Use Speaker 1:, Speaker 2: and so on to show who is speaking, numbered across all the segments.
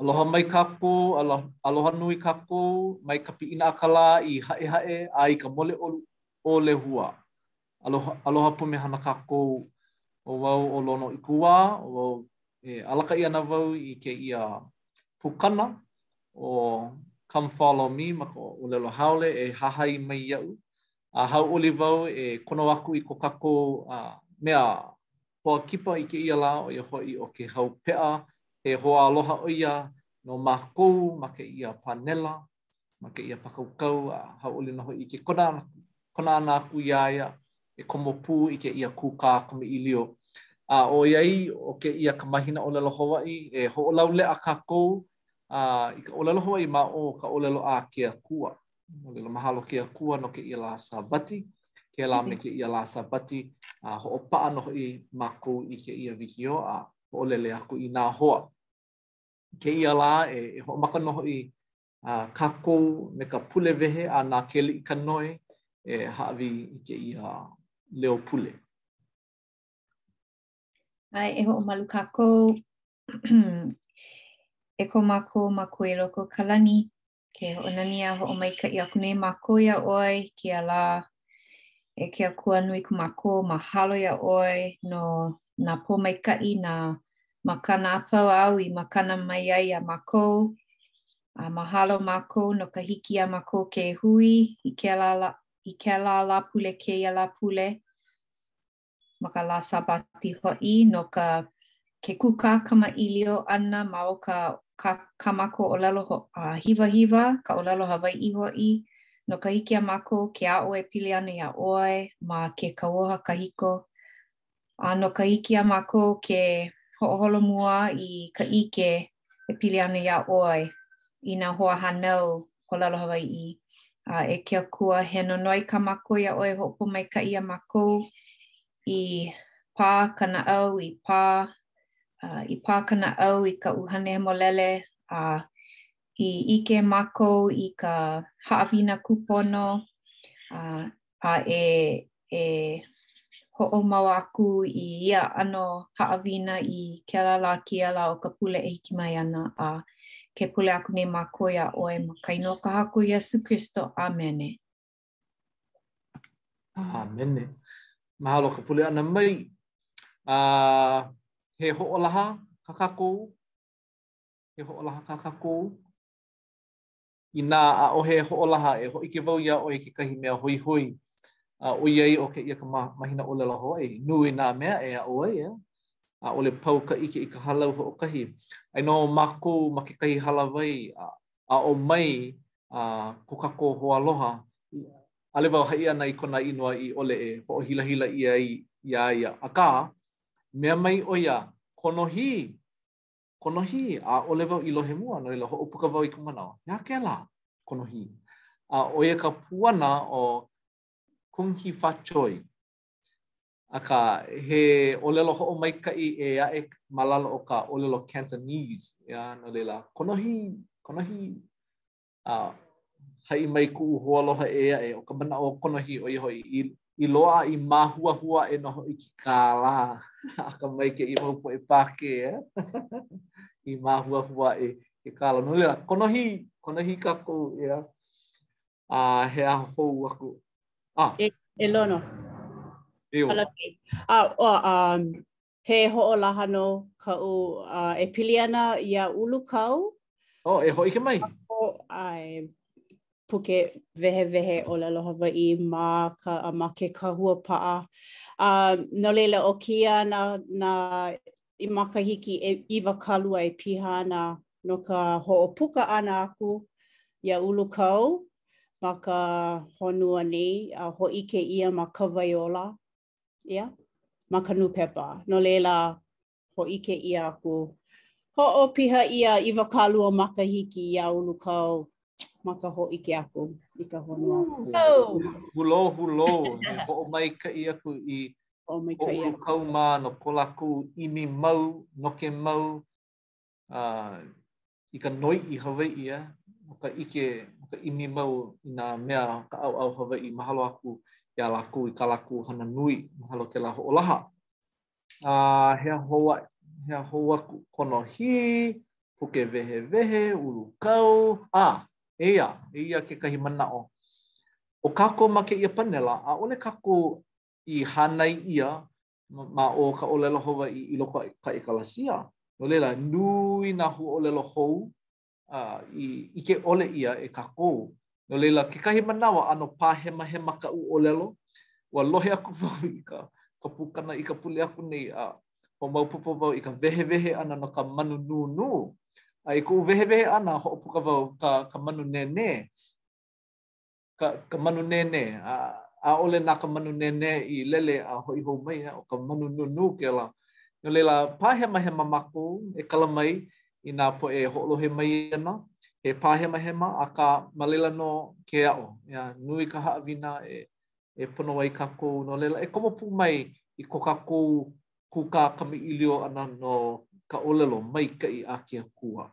Speaker 1: Aloha mai kākou, aloha nui kākou mai ka piʻina a ka lā i Haʻehaʻe a i ka mole ʻolu o Lehua. Aloha, aloha pumehana kākou, ʻo wau ʻo Lonoikuwā, ʻo wau e alakaʻi ana wau i kēia pukana ʻo Come Follow Me ma ka ʻōlelo haole e hahai mai iaʻu a hauʻoli wau e kono aku i ko kākou mea hoa kipa i kēia lā, ʻo ia hoʻi ʻo Kēhau Peʻa, he hoaaloha ʻo ia no mākou ma kēia pānela, ma kēia pākaukau, a hauʻoli nō hoʻi i ke kono ʻana aku iā ia e komo pū i kēia kūkā kamaʻilio. A ʻoiai ʻo kēia ka mahina ʻōlelo Hawaiʻi, e hoʻolauleʻa kākou i ka ʻōlelo Hawaiʻi ma o ka ʻōlelo a ke Akua. No laila mahalo ke Akua no kēia lā Sābati, kēlā me kēia lā Sābati, a hoʻopaʻa nō hoʻi mākou i kēia wikiō a hoʻolele aku i nā hoa. Kēia lā e, e hoʻomaka nō hoʻi a kākou me ka pule wehe a na Keliʻikanoe e hāʻawi i kēia leo pule.
Speaker 2: ʻAe, e hoʻomalu kākou e ko mākou Makua i loko o ka lani. Ke hoʻonani a hoʻomaikaʻi aku nei mākou iā ʻoe kēia lā. E ke Akua nui o ko mākou, mahalo iā ʻoe no nā pōmaikaʻi, nā makana a pau āu i makana mai ai iā mākou. A mahalo mākou no ka hiki iā mākou ke hui i kēlā, i kēlā lāpule kēia lāpule. ma ka lā Sābati hoʻi no ka ke kūkā kamaʻilio ʻana ma o ka ka, ka mākou ʻōlelo ho, uh, hiwahiwa, ka ʻōlelo Hawaiʻi hoʻi, no ka hiki iā mākou ke aʻo e pili ana iā ʻoe ma ke Kauoha Kahiko, a no ka hiki iā mākou ke hoʻoholomua i ka ʻike e pili ana iā ʻoe i nā hoahānau ʻōlelo Hawaiʻi. A e ke Akua, he nonoi kā mākou iā ʻoe e hoʻopōmaikaʻi iā mākou i pā ka naʻau, i pā, uh, i pā ka naʻau i ka ʻuhane hemolele, a uh, i ʻike mākou i ka haʻawina kūpono, uh, a e e hoʻomau aku i ia ʻano haʻawina i kēlā lā kēia lā o ka pule e hiki mai ana, a ke pule aku nei mākou iā ʻoe, ma ka inoa o ka Haku Iesu Kristo, ʻāmene.
Speaker 1: ʻĀmene. Mahalo ka pule ʻana mai. A he hoʻolaha kā kākou. He hoʻolaha kā kākou. Inā ʻaʻohe hoʻolaha, e hōʻike wau iā ʻoe i kekahi mea hoihoi, a ʻoiai ʻo kēia ka mahina ʻōlelo Hawaiʻi, nui nā mea e aʻo ai, a ʻaʻole pau ka ʻike i ka hālau hoʻokahi. Aia nō mākou ma kekahi hālāwai, a aʻo mai a ko kākou hoaloha, ʻaʻole wau e haʻi ana i kona inoa i ʻole e hoʻohilahila ai iā ia. Akā, mea mai ʻo ia, Konohī! Konohī, ʻaʻole wau i lohe mua, no laila hoʻopuka wau i ka manaʻo, he aha kēlā? Konohī, a ʻo ia ka puana o Kung Hee Fat Choy. Akā, he ʻōlelo hoʻomaikaʻi ʻē aʻe ma lalo o ka ʻōlelo Cantonese, ʻeā? No laila, Konohī, Konohī, a haʻi mai kuʻu hoaloha ʻē aʻe ʻo ka manaʻo konohī ʻo ia hoʻi i i loaʻa i māhuahua aʻe nō hoʻi ke kālā ʻaka mai kēia mau poʻe Pākē i māhuahua aʻe ke kālā. No laila, konohī, konohī kākou ʻeā, a he aha hou aku.
Speaker 3: Ah. E, e lono.
Speaker 1: Eō.
Speaker 3: Kalapi. A, o, um, He hoʻolaha nō kaʻu e pili ana iā Ulukau.
Speaker 1: Oh, e hōʻike mai.
Speaker 3: ʻAe, puke wehewehe ʻōlelo Hawaiʻi ma ka, a ma ke kahua paʻa. Uh, no laila, ʻo kēia nā, nā makahiki he iwakālua e piha ana no ka hoʻopuka ʻana aku iā Ulukau ma ka honua nei a hōʻike ʻia ma Ka Wai Ola. ʻia ma ka nūpepa. No laila, hōʻike ʻia aku, hoʻopiha ʻia iwakālua makahiki iā Ulukau ma ka hōʻike aku i ka honua.
Speaker 1: Oh! Hulō,
Speaker 3: hulō, hoʻomaikaʻi aku iā
Speaker 1: Ulukau mā no ko lākou ʻimi mau, noke mau, uh, i ka noiʻi Hawaiʻi a ma ka ʻike, ma ka ʻimi mau i nā mea ka ʻaoʻao Hawaiʻi, mahalo aku iā lākou i kā lākou hana nui, mahalo kēlā hoʻolaha. A he aha hou, he aha hou aku, konohī, puke wehewehe, Ulukau, a eia, eia kekahi manaʻo. ʻO kākou ma kēia panela, ʻaʻole kākou i hānai ʻia ma o ka ʻōlelo Hawaiʻi i loko o ka ʻekalesia. No laila, nui nā huaʻōlelo hou a i ʻike ʻole ʻia e kākou. No laila, kekahi manawa ʻano pāhemahema kaʻu ʻōlelo, ua lohe aku wau i ka ka pukana i ka pule aku nei a hoʻomaopopo wau i ka wehewehe ʻana no ka manu nūnū. A i koʻu wehewehe ʻana, hoʻopuka wau ka ka manu nēnē. ka, ka manu nēnē, ʻa, ʻaʻole na ka manu nēnē i lele a hoʻi hou mai, a, ʻo ka manu nūnū kēlā. No laila, pāhemahema mākou e kala mai i nā poʻe e hoʻolohe mai ana, he pāhemahema, akā ma laila nō ke aʻo. Ia, nui ka haʻawina e, e pono ai kākou, no laila, e komo pū mai i ko kākou kūkā kamaʻilio ʻana no ka ʻōlelo maikaʻi a ke Akua.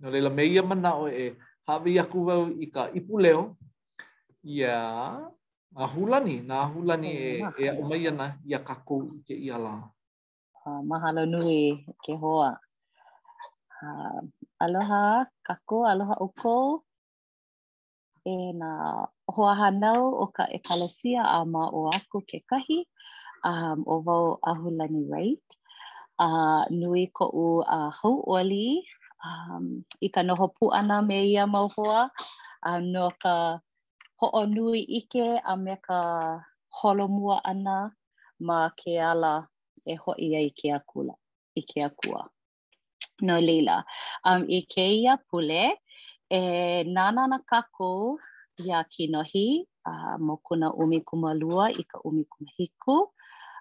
Speaker 1: No laila, me ia manaʻo e hāʻawi aku wau i ka ipu leo iā Ahulani, na Ahulani e, e aʻo mai ana iā kākou i kēia lā.
Speaker 4: Uh, mahalo nui ke hoa. Uh, aloha kākou, aloha ʻoukou. e nā hoahānau o ka ʻekalesia a ma ʻō aku kekahi, um, ʻo wau Ahulani Wright. A uh, nui koʻu uh, hauʻoli um, i ka noho pū ʻana me ia mau hoa uh, no ka hoʻonui ʻike a me ka holomua ʻana ma ke ala e hoʻi ai ke Akua, i ke Akua. No laila, um, i kēia pule, e nānā ana kākou iā Kinohi a uh, mokuna ʻumikūmālua i ka ʻumikūmāhiku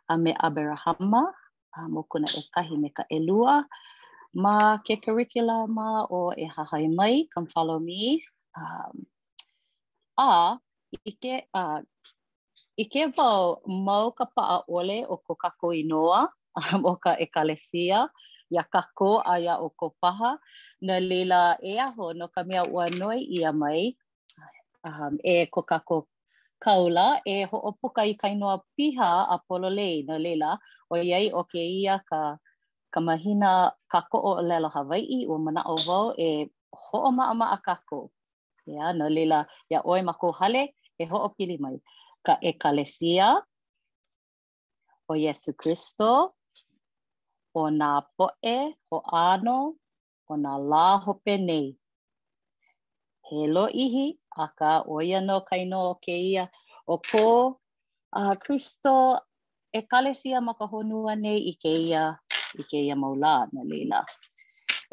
Speaker 4: a me Aberahama a uh, mokuna ʻekahi me ka ʻelua ma ke curriculum ʻo E Hahai Mai, Come Follow Me um, a ʻike a uh, ʻIke wau mau ka paʻa ʻole o ko kākou inoa o ka ʻEkalesia, iā kākou a iā ʻoukou paha, no laila, e aho, no ka mea, ua noi ʻia mai, e ko kākou kāula, e hoʻopuka i ka inoa piha a pololei, no laila, ʻoiai ʻo kēia ka ka mahina kākoʻo ʻōlelo Hawaiʻi, ua manaʻo wau e hoʻomaʻamaʻa kākou Ia, no laila, iā ʻoe ma kou hale, e hoʻopili mai ka ʻekalesia o Iesū Kristo o nā poʻe hoʻāno o nā lā hope nei. He lōʻihi, akā, ʻo ia nō ka inoa o kēia, o ko Kristo ʻekalesia ma ka honua nei i kēia i kēia mau lā, no laila,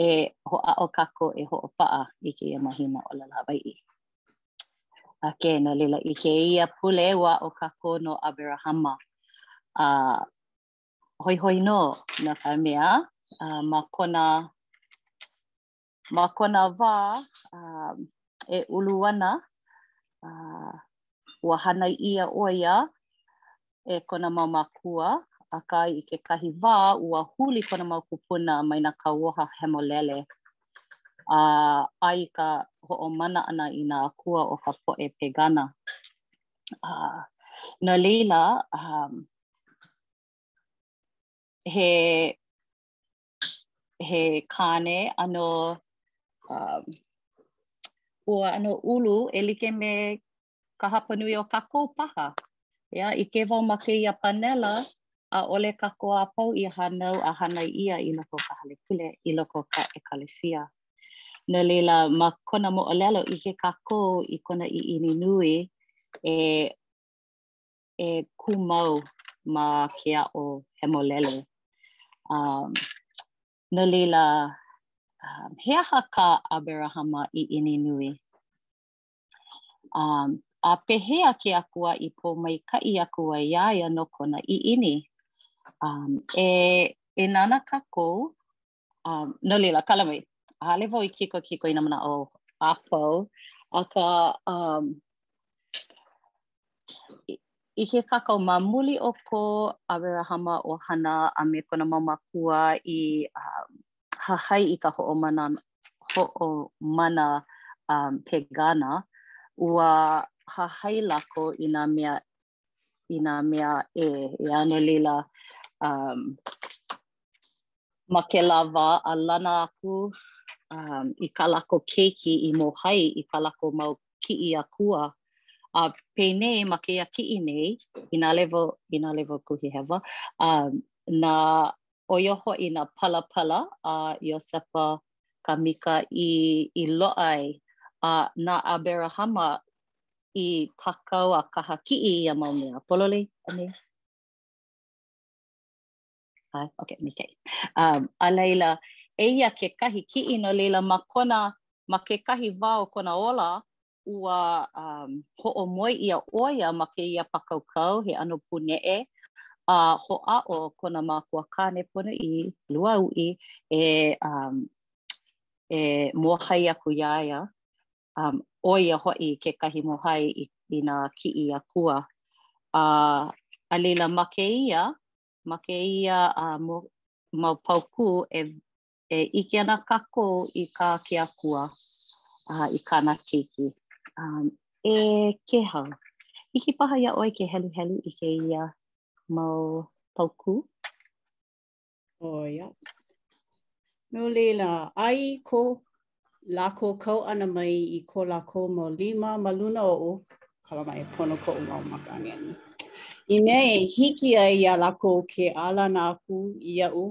Speaker 4: e hoʻāʻo kākou e hoʻopaʻa i kēia mahina ʻōlelo Hawaiʻi. Okay, no laila, i kēia pule ua aʻo kākou no Aberahama, a hoihoi nō, no ka mea, a ma kona Ma kona wā e ulu ana, ua hānai ʻia ʻo ia e kona mau mākua, akā i kekahi wā ua huli kona mau kūpuna mai nā kauoha hemolele a, a i ka hoʻomana ʻana i nā akua o ka poʻe Pegana. No laila, he he kāne ʻano um, ua ʻano ulu e like me ka hapanui o kākou paha. Yeah, ʻike wau ma kēia pānela, ʻaʻole kākou a pau i hānau a hānai ʻia i loko o ka hale pule, i loko o ka ʻekalesia. No laila, ma kona moʻolelo ʻike kākou i kona ʻiʻini nui, e e kūmau ma ke aʻo hemolele. Um, no laila, um, he aha kā ʻAberahama ʻiʻini nui? Um, a pehea ke Akua i pōmaikaʻi aku ai iā ia no kona ʻiʻini? Um, e, e nānā kākou Um, no laila, kala mai. ʻAʻole wau i kikokiko i nā manaʻo a pau. Akā, um, ʻi, ʻike kākou ma muli o ko ʻAberahama ʻohana a me kona mau mākua i um, hahai i ka hoʻomana, hoʻomana um, pegana, ua hahai lākou i nā mea i nā mea ʻē ʻē, a no laila um, ma ka lawe ʻālana aku um, i kā lākou keiki i mōhai i kā lākou mau kiʻi akua a penei ma kēia kiʻi nei, inā ʻaʻole wau, inā ʻaʻole wau kuhihewa um, nā, ʻo ia hoʻi nā palapala a Iosepa Kamika i, i loaʻa ai a na ʻAberahama i kākau a kaha kiʻi ia mau mea pololei anei? ʻAe, okay, maikaʻi. Um, a laila, eia kekahi kiʻi no laila ma kona, ma kekahi wā o kona ola, ua um, hoʻomoe ʻia ʻo ia ma kēia pākaukau he ʻano pūneʻe, a hoʻāʻo kona makua kāne ponoʻī, lūauʻi, e, um, e mōhai aku iā ia. um, ʻo ia hoʻi kekahi mōhai i, i nā kiʻi akua. A, a laila ma kēia, ma kēia uh, mo, mau paukū e, e ʻike ana kākou i kā ke Akua uh, i kāna keiki. Um, e Kēhau, hiki paha ia ʻoe ke heluhelu i kēia mau
Speaker 3: paukū? ʻO ia. No leila, a i ko lākou kau ʻana mai i ko lākou mau lima ma luna oʻu, kala mai pono koʻu mau maka aniani. I mea e hiki ai iā lākou ke ʻālana aku iaʻu,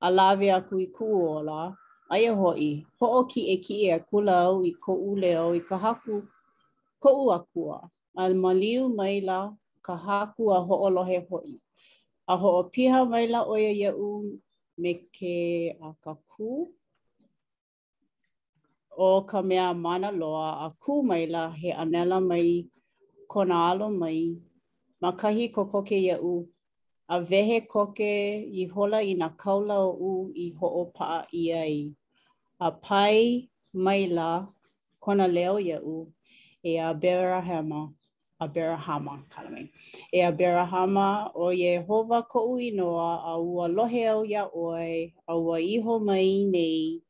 Speaker 3: a lawe aku i kuʻu ola, aia hoʻi, hoʻokiʻekiʻe akula au i koʻu leo i ka Haku, koʻu Akua. a maliu maila ka Haku a hoʻolohe hoʻi. A hoʻopiha maila ʻo ia iaʻu me ke akakū o ka mea mana loa a kū maila he ʻānela mai kona alo mai ma kahi kokoke iaʻu a wehe koke ihola i nā kaula oʻu i hoʻopaʻa ʻia ai, a pae maila kona leo iaʻu, e ʻAberahama, ʻAberahama, kala mai, e ʻAberahama, ʻo Iēhova koʻu inoa, a ua lohe au iā ʻoe, a ua iho mai nei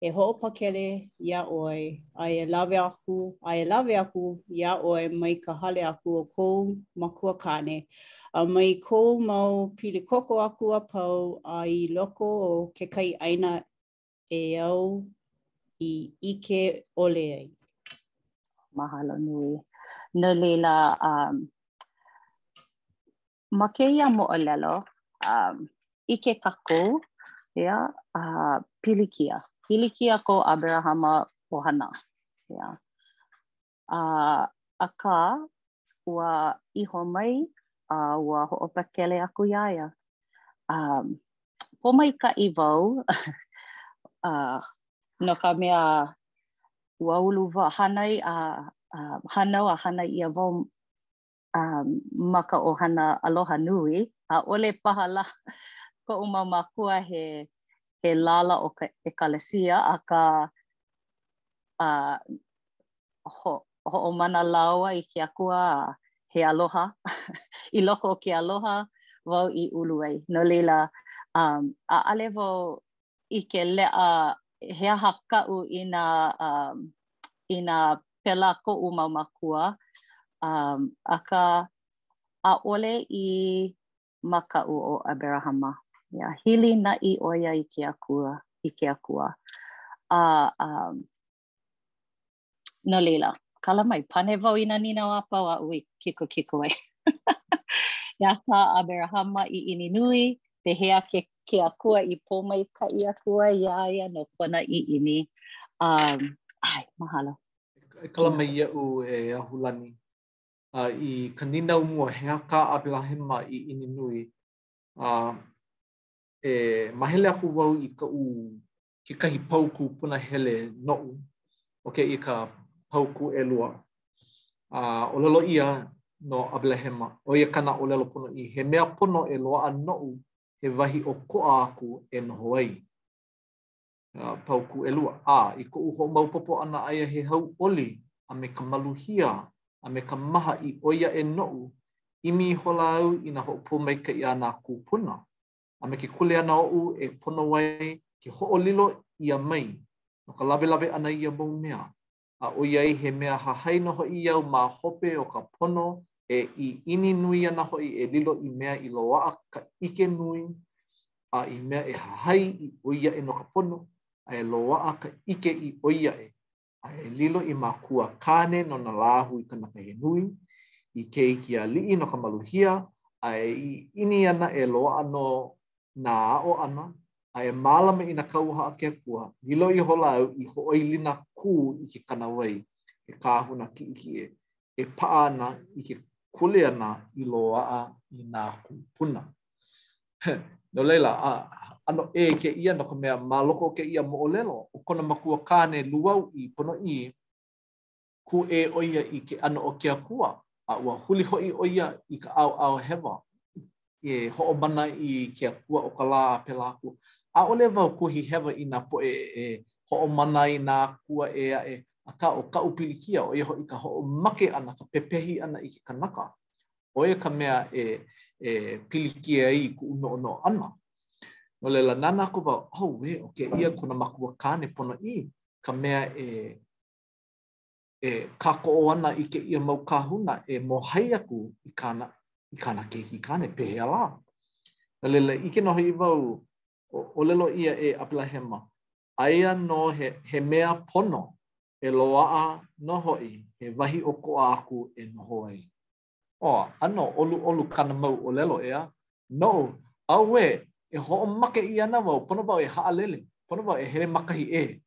Speaker 3: e hoʻopakele iā ʻoe, a e lawe aku, a e lawe aku iā ʻoe mai ka hale aku o kou makuakāne, a mai kou mau pili koko aku a pau a i loko o kekahi ʻāina ʻē āu i ʻike ʻole ai.
Speaker 4: Mahalo nui. No laila, um, ma kēia moʻolelo, um, ʻike kākou, yeah, a uh, pilikia. Pilikia ko ʻAberahama ʻohana. Yeah. A uh, akā, ua iho mai, a uh, ua hoʻopakele aku iā ia. Um, pōmaikaʻi wau, uh, no ka mea, ua ulu wau hānai a uh, hānau a hānai ʻia wau um, ma ka ʻohana aloha nui, ʻaʻole paha lā koʻu mau mākua he, he lālā o ka ʻekalesia, akā uh, ho, hoʻomana lāua i ke akua he aloha, i loko o ke aloha, wau i ulu ai. No leila, um, ʻaʻale wau ʻike leʻa he aha kaʻu inā um, inā pēlā koʻu mau mākua, um, akā, ʻaʻole i makaʻu ʻo ʻAberahama. Yeah, hilinaʻi ʻo ia i ke Akua, i ke Akua. A, um, No laila, kala mai, pane wau i nā nīnau a pau aʻu i kikokiko ai. He aha kā ʻAberahama i ʻiʻini nui, pehea ke ke Akua i pōmaikaʻi aku ai iā ia no kona ʻiʻini? Um, ʻae, mahalo.
Speaker 1: E kala mai iaʻu e Ahulani, a uh, i ka nīnau mua, he aha kā ʻAberahama i ʻiʻini nui? Uh, e mahele aku wau i kaʻu kekahi paukū punahele noʻu, okay, i ka paukū ʻelua. A ʻōlelo ʻia no ʻAbelahema, ʻo ia kāna ʻōlelo ponoʻī, he mea pono e loaʻa noʻu he wahi ʻokoʻa aku e noho ai. Uh, paukū ʻelua. A i koʻu hoʻomaopopo ʻana aia he hauʻoli a me ka maluhia a me ka maha i ʻoi aʻe noʻu, ʻimi ihola au i nā hoʻopōmaikaʻi a nā kūpuna. a me ke kuleana oʻu e pono ai ke hoʻolilo ʻia mai no ka lawelawe ʻana i ia mau mea, a ʻoiai he mea hahai nō hoʻi au ma hope o ka pono e ʻiʻini nui ana hoʻi e lilo i mea i loaʻa ka ʻike nui, a i mea e hahai i ʻoi aʻe no ka pono, a e loaʻa ka ʻike i ʻoi aʻe, a e lilo i makua kāne no nā lāhui kanaka he nui, i keiki aliʻi no ka maluhia, a e ʻiʻini ana e loaʻa nō nā aʻo ʻana, a e mālama i nā kauoha a ke Akua, lilo ihola au i hoʻoilina kū i ke kānāwai, he kahuna kiʻekiʻe e paʻa ana i ke kuleana i loaʻa i nā kūpuna. No laila, ʻano ʻē kēia no ka mea, ma loko o kēia moʻolelo, ʻo kona makua kāne lūauʻi ponoʻī, kūʻē ʻo ia i ke ʻano o ke akua, a ua huli hoʻi ʻo ia i ka ʻaoʻao hewa, e hoʻomana i ke akua o ka lā a pēlā aku. ʻAʻole wau kuhihewa i nā poʻe e hoʻomana i nā akua ʻē aʻe, akā ʻo kaʻu pilikia, ʻo ia hoʻi ka hoʻomake ʻana, ka pepehi ʻana i ke kanaka. ʻo ia ka mea e e pilikia ai kuʻu noʻonoʻo ʻana. No laila, nānā aku wau, auē, ʻo kēia kona makuakāne ponoʻī, ka mea e e kākoʻo ana i kēia mau kāhuna e mōhai aku i kāna i kāna keiki kāne, pehea lā? No laila, ʻike nō hoʻi wau, ʻōlelo ʻia e ʻAbelahema, aia nō he he mea pono e loaʻa nō hoʻi he wahi ʻokoʻa aku e noho ai. ʻŌ, ʻano ʻoluʻolu kāna mau ʻōlelo, ʻeā? Noʻu, auē, e hoʻomake ʻia ana wau, pono wau e haʻalele, pono wau e hele ma kahi ʻē.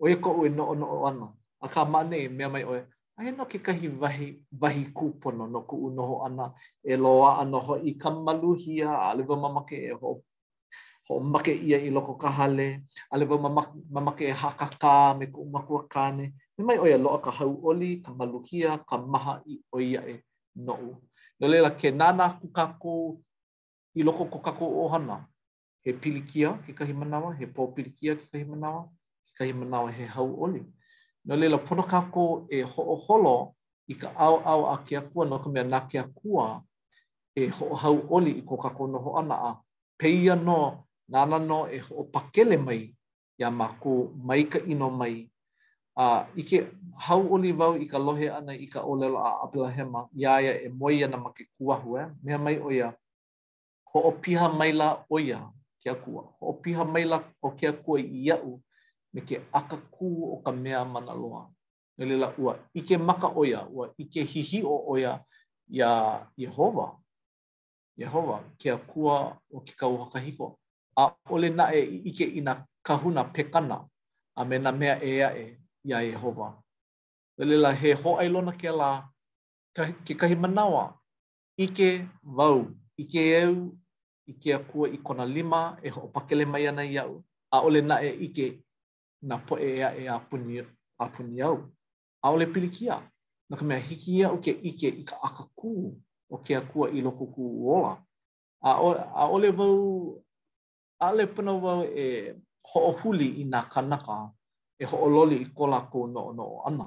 Speaker 1: ʻO ia koʻu e noʻonoʻo ana, akā ma ʻaneʻi e mea mai ʻoe, aia nō kekahi wahi, wahi kūpono no kuʻu noho ʻana e loaʻa nō hoʻi ka maluhia, ʻaʻole wau mamake e hoʻo. Hoʻomake ʻia i loko ka hale, ʻaʻole wau mamake e hakakā me koʻu makuakāne, mea mai ʻo ia loaʻa ka hauʻoli, ka maluhia, ka maha i ʻoi aʻe noʻu. No laila, ke nānā aku kākou i loko o ko kākou ʻohana, he pilikia kekahi manawa, he pōpilikia kekahi manawa, kekahi manawa he hauʻoli. No laila, pono kākou e hoʻoholo i ka ʻaoʻao a ke Akua no ka mea, na ke Akua e hoʻohauʻoli i ko kākou noho ʻana a pēia nō nāna nō e hoʻopakele mai iā mākou mai ka ʻino mai a ʻike hauʻoli wau i ka lohe ʻana i ka ʻōlelo a ʻAbelahama iā ia e moe ana ma ke kuahu e mea mai ʻo ia, Hoʻopiha maila ʻo ia, ke Akua, hoʻopiha maila ʻo ke Akua iaʻu me ke akakū o ka mea mana loa. No laila, ua ʻike maka ʻo ia, ua ʻike hihiʻo ʻo ia iā Iēhova, Iēhova, ke Akua o ke Kauoha kahiko, ʻaʻole naʻe i ʻike i nā kahuna pekana a me nā mea ʻē aʻe iā Iēhova. No laila, he hōʻailona kēlā, kekahi manawa, ʻike wau, ʻike au i ke Akua i kona lima e hoʻopakele mai ana iaʻu, ʻaʻole naʻe ʻike nā poʻe ʻē aʻe a puni a puni au. ʻAʻole pilikia, no ka mea, hiki iaʻu ke ʻike i ka akakū o ke Akua i loko kuʻu ola. A ʻaʻole wau, ʻaʻole pono wau e hoʻohuli i nā kānaka e hoʻololi i ko lākou noʻonoʻo ʻana.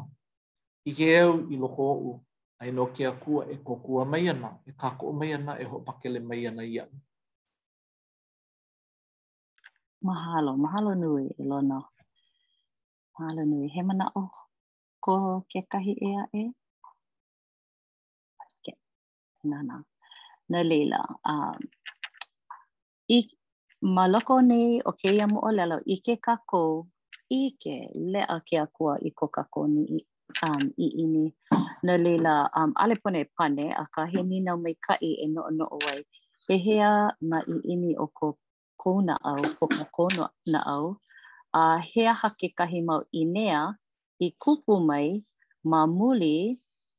Speaker 1: ʻIke au i loko oʻu, aia nō ke Akua e kōkua mai ana, e kākoʻo mai ana, e hoʻopakele mai ana iaʻu.
Speaker 4: Mahalo, mahalo nui, e Lona. Mahalo nui. He manaʻo ko kekahi ʻē aʻe? Ke, nana. No laila, um, i, ma loko nei o kēia moʻolelo, ʻike kākou, ʻike leʻa ke Akua i ko kākou ni i, um, ʻiʻini. No laila, um, ʻaʻole pono e pane, akā he nīnau maikaʻi e noʻonoʻo ai. He aha nā ʻiʻini o ko kou naʻau, ko kākou naʻau, a he aha kekahi mau ʻīnea i kupu mai ma muli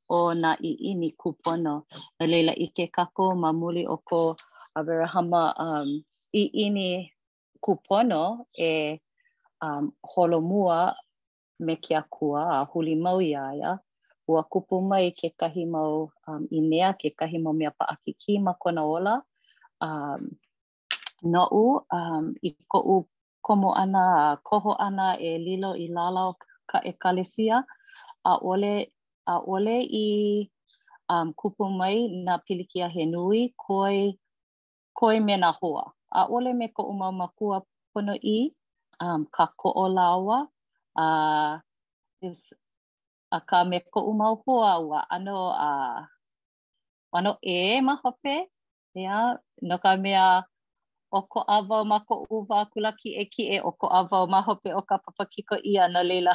Speaker 4: o nā ʻiʻini kūpono. No laila, ʻike kākou ma muli o ko ʻAberahama ʻiʻini kūpono e holomua me ke Akua a huli mau iā ia, ua kupu mai kekahi mau um, ʻīnea, kekahi mau mea paʻakikī ma kona ola, um, noʻu um, i koʻu komo ʻana a koho ʻana e lilo i lālā o ka ʻekalesia, ʻaʻole, ʻaʻole i um, kupu mai nā pilikia he nui, koi, koi me nā hoa, ʻaʻole me koʻu mau mākua ponoʻī, um, kākoʻo lāua, a is, akā me koʻu mau hoa ua ʻano a uh ʻano ʻē ma hope, yeah, no ka mea, ʻokoʻa wau ma koʻu wā kula kiʻekiʻe, ʻokoʻa wau ma hope o ka papekiko ʻia, no laila,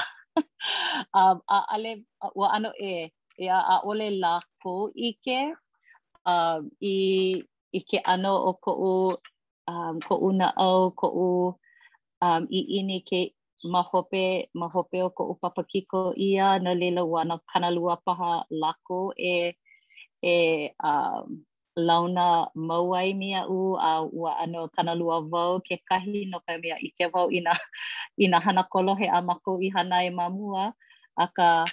Speaker 4: um, ʻaʻale, ua ʻano ʻē, yeah, ʻaʻole lākou ʻike um, i i ke ʻano o koʻu um, koʻu naʻau, koʻu um, ʻiʻini ke ma hope, ma hope o koʻu papekiko ʻia, no laila ua ʻano kānalua paha lākou e, e um, launa mau ai me aʻu a ua ʻano kānalua wau kekahi no ka mea ʻike wau i nā, i nā hana kolohe a mākou i hana ai ma mua, akā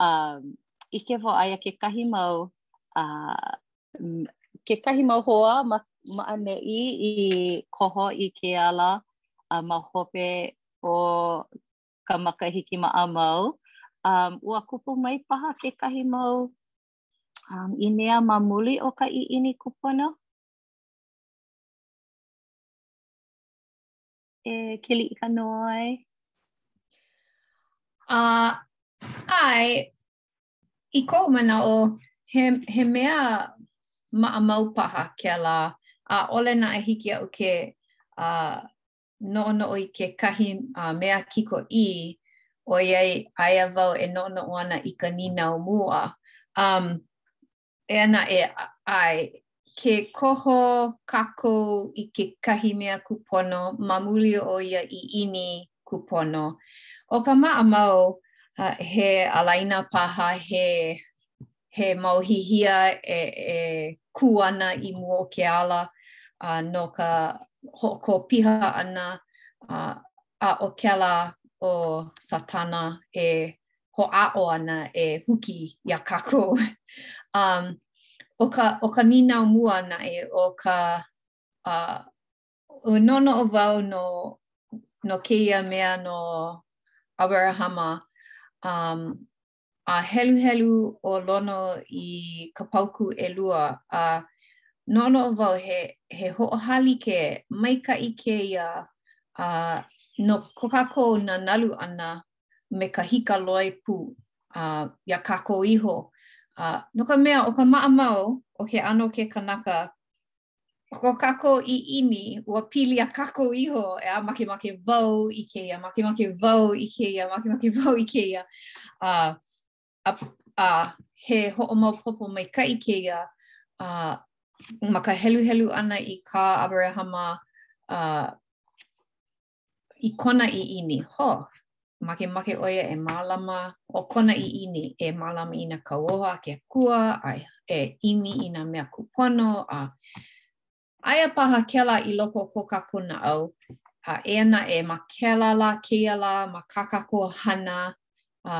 Speaker 4: um, ʻike wau aia kekahi mau uh, Kekahi mau hoa ma, ma ʻaneʻi i koho i ke ala a ma hope o ka makahiki maʻamau. Um, ua kupu mai paha kekahi mau um, ʻīnea ma muli o ka ʻiʻini kūpono. E Keliʻikanoe.
Speaker 2: Uh, ʻae, I koʻu manaʻo, he, he mea maʻamau paha kēlā, ʻaʻole naʻe hiki iaʻu ke uh, noʻonoʻo i kekahi uh, mea kikoʻī, ʻoiai aia wau e noʻonoʻo ana i ka nīnau mua. Um, Eia naʻe, ʻae, ke koho kākou i kekahi mea kūpono ma muli o ia ʻiʻini kūpono. ʻO ka maʻamau, he ālaina paha, he he mau hihia e e kū ana i mua o ke ala a no ka hoʻokō piha ʻana a ʻo kēlā ʻo Sātana e hoʻāʻo ana e huki iā kākou. um, ʻo, ka, ʻo ka nīnau mua naʻe, ʻo ka uh, noʻonoʻo wau no, no kēia mea no ʻAberahama, um, a heluhelu ʻo Lono i ka pauku ʻelua, a uh, noʻonoʻo wau he, he hoʻohālike maikaʻi kēia uh, no ko kākou nanalu ʻana me ka hikaloi pū uh, iā kākou iho. Uh, no ka mea, ʻo ka maʻamau o ke ʻano o ke kanaka, ʻo ko kākou ʻiʻini, ua pili iā kākou iho, ʻeā, makemake wau i kēia, makemake wau i kēia, makemake wau i kēia. Uh, a, a he hoʻomaopopo maikaʻi kēia, uh, ma ka heluhelu ʻana i kā ʻAberahama, uh, i kona ʻiʻini, ho, makemake ʻo ia e mālama, ʻo kona ʻiʻini e mālama i nā kauoha a ke akua a e ʻimi i nā mea kūpono a aia paha kēlā i loko o ko kākou naʻau, a eia naʻe, ma kēlā lā kēia lā, ma kā kākou hana a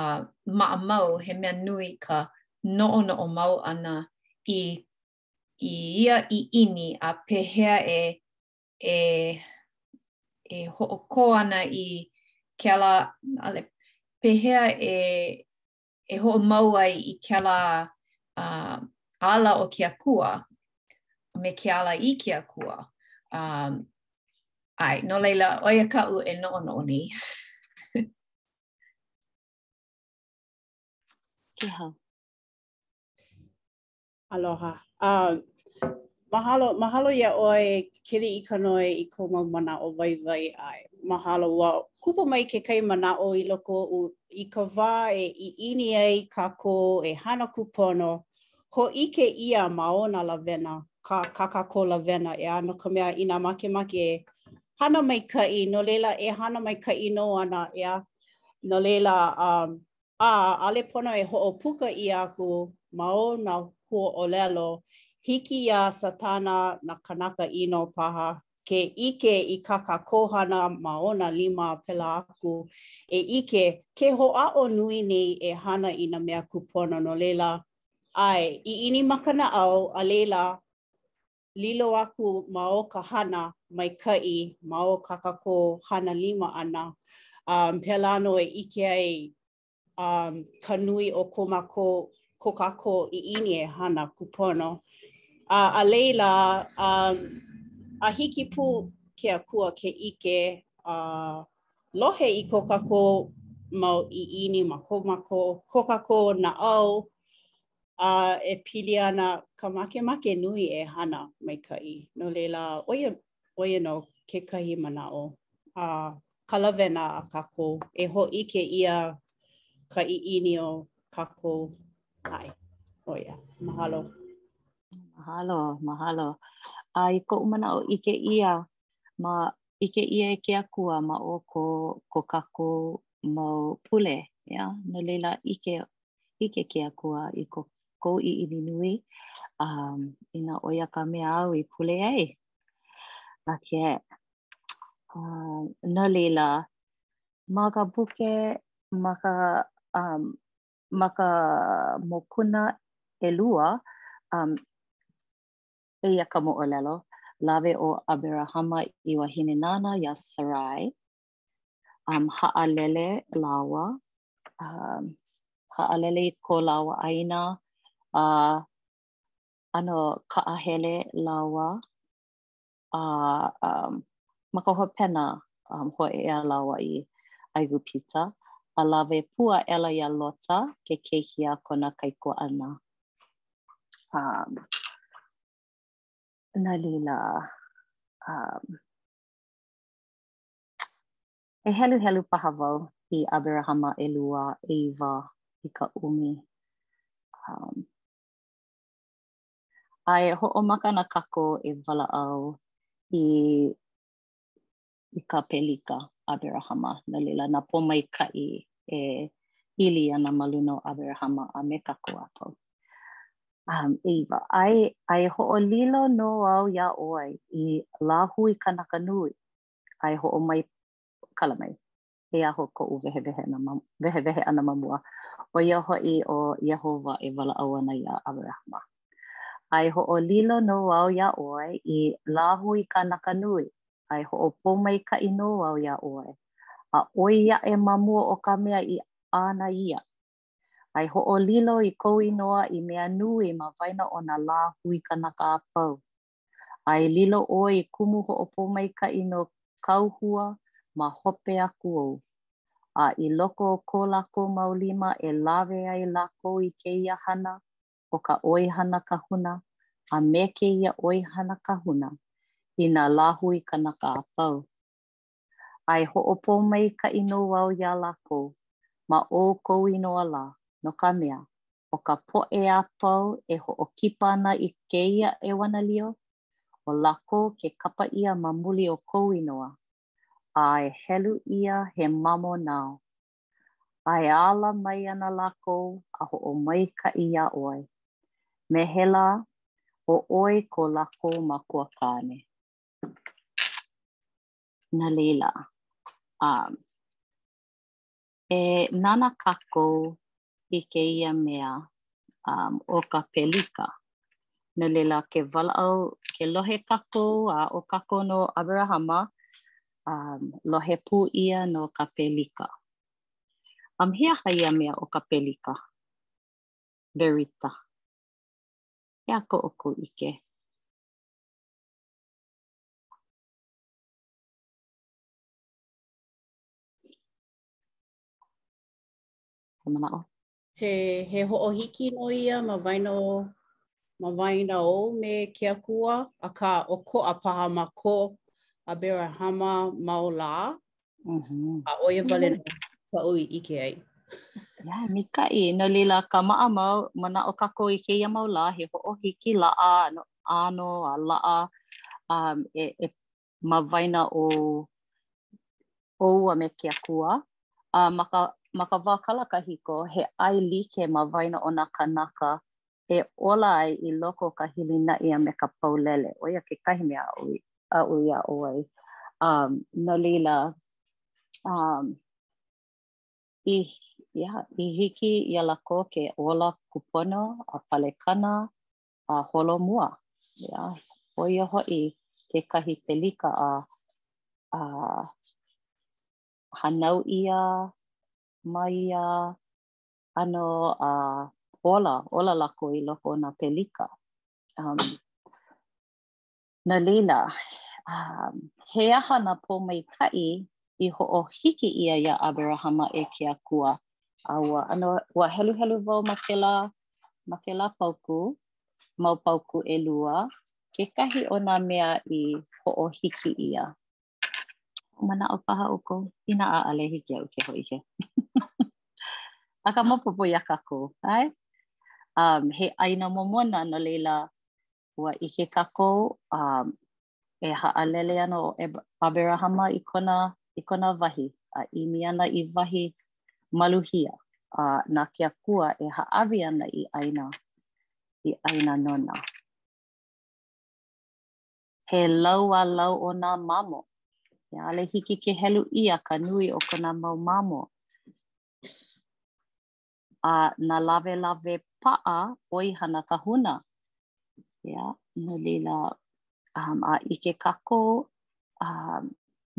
Speaker 2: maʻamau, he mea nui ka noʻonoʻo mau ʻana i i ia ʻiʻini a pehea e e, e hoʻokō ana i kēlā, a i ʻole, pehea e, e hoʻomau ai i kēlā uh, ala o ke akua, me ke ala i ke akua. Um, ʻae, no laila, ʻo ia kaʻu e noʻonoʻo
Speaker 4: nei. Kēhau.
Speaker 3: Aloha. Um, mahalo, mahalo iā ʻoe Keliʻikanoe i kou mau manaʻo waiwai, ʻae. Mahalo ua kupu mai kekahi manaʻo i loko oʻu i ka wā e ʻiʻini ai kākou e hana kūpono hōʻike ʻia ma o nā lawena kā, kā kākou lawena ʻeā no ka mea inā makemake e hana maikaʻi no laila e hana maikaʻi nō ana ʻeā no laila um, a ʻaʻole pono e hoʻopuka ʻia aku ma o nā huaʻōlelo, hiki iā Satana nā kānaka ʻino paha ke ʻike i kā kākou hana ma o nā lima a pēlā aku, e ʻike, ke hoʻāʻo nui nei e hana i nā mea kūpono, no laila, ʻae, ʻiʻini ma ka naʻau, a laila, lilo aku ma o ka hana maikaʻi ma o kā kākou hana lima ʻana, um, pēlā nō e ʻike ai um, ka nui o ko mākou ko kākou ʻiʻini e hana kūpono. Uh, a laila, um, a hiki pū ke akua ke ʻike uh, lohe i ko kākou mau ʻiʻini ma ko mākou ko kākou naʻau a e pili ana ka makemake nui e hana maikaʻi. No laila, ʻo ia, ʻo ia nō kekahi manaʻo a ka lawena a kākou e hōʻike ʻia ka ʻiʻini o kākou ʻae. ʻO ia, mahalo.
Speaker 4: Mahalo, mahalo. A i koʻu manaʻo ʻike ʻia, ma ʻike ʻia e ke Akua ma o ko ko kākou mau pule, ʻeā? No laila, ʻike ʻike ke Akua i ko kou ʻiʻini nui, um, inā ʻo ia ka mea āu i pule ai. A ke, um, no laila, ma ka buke, ma ka, um, ma ka mokuna ʻelua, um, eia ka moʻolelo, lawe ʻo ʻAberahama i wahine nāna iā Sarai, Um, haʻalele lāua, um, haʻalele i ko lāua ʻāina, a uh, ʻano kaʻahele lāua, a uh, um, ma ka hopena um, hōʻea lāua i ʻAigupita, a lawe pū aʻela iā Lota ke keiki a kona kaikuaʻana. Um, no laila, um, E heluhelu paha wau i ʻAberahama ʻelua ʻeiwa i ka ʻumi. Um, a e hoʻomaka ana kākou e walaʻau i, i ka pelika ʻAberahama. No laila, nā pōmaikaʻi e ili ana ma luna o ʻAberahama a me kākou a pau. Um, ʻeiwa, a e, a e hoʻolilo nō au iā ʻoe i lāhui kanaka nui a e hoʻomai kala mai. E aho koʻu wehewehe, wehewehe ʻana ma mua, ʻo ia hoʻi ʻo Iēhova e walaʻau ana iā ʻAberahama. A e hoʻolilo nō au iā ʻoe i lāhui kanaka nui, a e hoʻopōmaikaʻi nō au iā ʻoe, a ʻoi aʻe ma mua o ka mea i ana ʻia. A e hoʻolilo i kou inoa i mea nui ma waena o nā lāhui kanaka a pau, a e lilo ʻoe i kumu hoʻopōmaikaʻi no kāu hua ma hope aku ou, a i loko o ko lākou mau lima e lawe ai lākou i kēia hana o ka ʻoihana kahuna a me kēia ʻoihana kahuna i nā lāhui kanaka a pau. a e hoʻopōmaikaʻi nō au iā lākou ma o kou inoa lā, no ka mea, ʻo ka poʻe a pau e hoʻokipa ana i kēia ʻeuanalio, ʻo lākou ke kapa ʻia ma muli o kou inoa, a e helu ʻia he mamo nāu. A e ala mai ana lākou a hoʻomaikaʻi iā ʻoe, me he lā, ʻo ʻoe ko lākou makua kāne. No laila, um, e nana kakou i keia mea um, o ka pelika. No laila, ke walaau, ke lohe kakou, a o kakou no Abrahama, um, lohe pu ia no ka pelika. Um, he aha ia mea o ka pelika? Berita. He aha ko oukou ike. He,
Speaker 3: he hoʻohiki nō ia ma waena o, ma waena ou me ke Akua, akā ʻokoʻa paha ma ko ʻAberahama mau
Speaker 4: lā,
Speaker 3: A ʻo ia wale nō kaʻu i ʻike ai.
Speaker 4: Ia, maikaʻi. No laila, ka maʻa mau, manaʻo kākou i kēia mau lā, he hoʻohiki laʻa, no ʻano a laʻa, um, e, e, ma waena ou a me ke akua. Uh, ma, ka, ma ka wā kala kahiko, he ʻaelike ma waena o nā kānaka e ola ai i loko o ka hilinaʻi a me ka paulele, ʻoe i kekahi mea aʻu iā ʻoe. Um, no laila, um, i, yeah, i hiki iā lākou ke ola kūpono a palekana a holo mua. Yeah. ʻO ia hoʻi kekahi pelika a, a hānau ʻia ma ia ʻano a ola, ola lākou i loko o nā pelika. Um, no laila, um, he aha nā pōmaikaʻi i hoʻohiki ʻia iā Aberahama e ke Akua, a ua, ʻano, ua heluhelu wau ma kēlā, ma kēlā paukū, mau paukū ʻelua, kekahi o nā mea i hoʻohiki ia. Hoʻomanaʻo paha ʻoukou, inā ʻaʻale, hiki iaʻu ke hōʻike. Akā maopopo iā kākou, ʻae? Um, he ʻāina momona, no laila, ua ʻike kākou, um, e haʻalele ana ʻo Aberahama i kona, i kona wahi, a ʻimi ana i wahi maluhia, a na ke Akua e hāʻawi ana i ʻāina, i ʻāina nona. He lau a lau o nā mamo. ʻAʻole hiki ke helu ʻia ka nui o kona mau mamo. A nā lawelawe paʻa ʻoihana kahuna. Yeah, no laila, um, a ʻike kākou, um,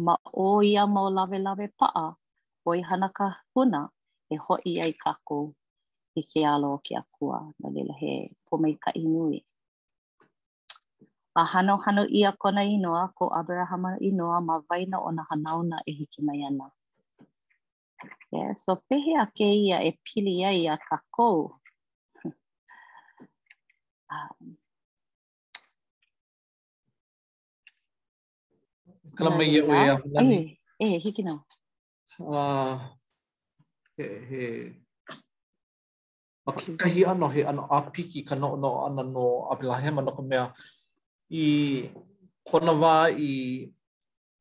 Speaker 4: ma o ia mau lawelawe paʻa ʻoihana kahuna e hoʻi ai kākou i ke alo o ke akua. No laila, he pōmaikaʻi nui. A hanohano ʻia kona inoa, ko ʻAberahama inoa, ma waena o nā hanauna e hiki mai ana. Yeah, so pehea kēia e pili ai iā kākou? um,
Speaker 1: Kala mai iaʻu e
Speaker 4: Ahulani. E, e, hiki nō.
Speaker 1: Uh, he, he, Ma kekahi ʻano, he ʻano ʻāpiki ka noʻonoʻo ʻana no ʻAberahama no ka mea, i kona wā i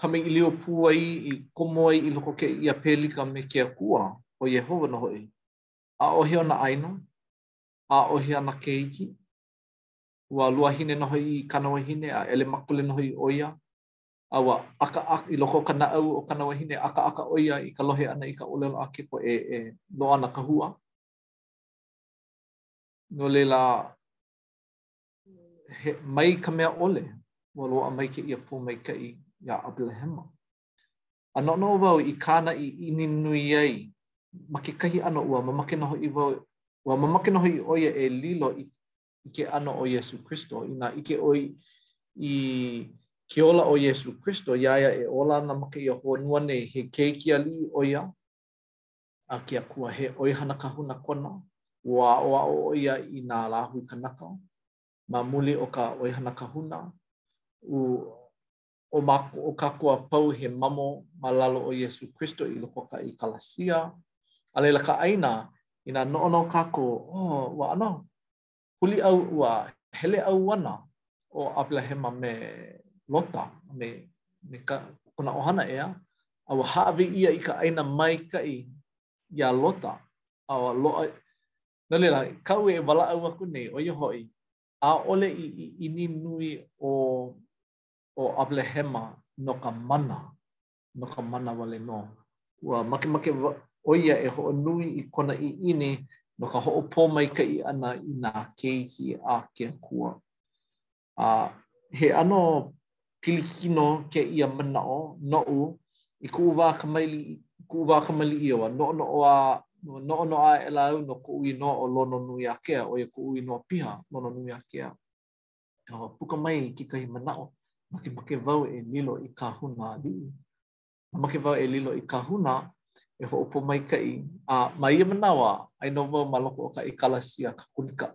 Speaker 1: kamaʻilio pū ai, i komo ai i loko o kēia pelika me ke Akua, ʻo Iēhova nō hoʻi. ʻAʻohe ona ʻāina, ʻaʻohe ana keiki, ua luahine nō hoʻi kāna wahine a ʻelemakule nō hoʻi ʻo ia, a ua ʻakaʻaka i loko o ka naʻau o kāna wahine, ʻakaʻaka ʻo ia i ka lohe ʻana i ka ʻōlelo a ka poʻe e loaʻa ana ka hua. No laila, he mai ka mea ʻole, ua loaʻa mai kēia pōmaikaʻi iā ʻAberahama. A noʻonoʻo wau i kāna i ʻimi nui ai, ma kekahi ʻano ua mamake nō hoʻi wau, ua mamake nō hoʻi ʻo ia e lilo i i ke ʻano o Iesū Kristo. Inā ʻike ʻoe i ke ola o Iesū Kristo, iā ia e ola ana ma kēia honua nei, he Keiki Aliʻi ʻo ia a ke Akua, he ʻoihana kahuna kona, ua aʻoaʻo ʻo ia i nā lāhui kanaka, ma muli o ka ʻoihana kahuna, ua ʻO mākou kākou a pau he mamo ma lalo o Iesū Kristo i loko o ka ʻekalesia. A laila ka ʻāina, inā noʻonoʻo kākou, oh, ua ʻano huli au, ua hele ʻauana ʻo ʻAberahama me Lota a me me ka kona ʻohana, ʻeā? A ua hāʻawi ʻia i ka ʻāina maikaʻi iā Lota, a ua loaʻa No laila, kaʻu e walaʻau aku nei, ʻo ia hoʻi, ʻaʻole i ʻiʻini nui ʻo ʻo ʻAberahama no ka mana, no ka mana wale nō. Ua makemake ʻo ia e hoʻonui i kona ʻiʻini no ka hoʻopōmaikaʻi ʻana i nā keiki a ke Akua. A he ʻano pilikino kēia manaʻo noʻu i kuʻu wā kamaliʻi, kuʻu wā kamaliʻi ua noʻonoʻo a ua noʻonoʻo aʻela au no koʻu inoa ʻo Lononuiākea, ʻo ia koʻu inoa piha, Lononuiākea. ua puka mai i kekahi manaʻo, makemake wau e lilo i kahuna aliʻi. A make wau e lilo i ka huna e hoʻopōmaikaʻi, a ma ia manawa, aia nō wau ma loko o ka ʻekalasia Kakolika.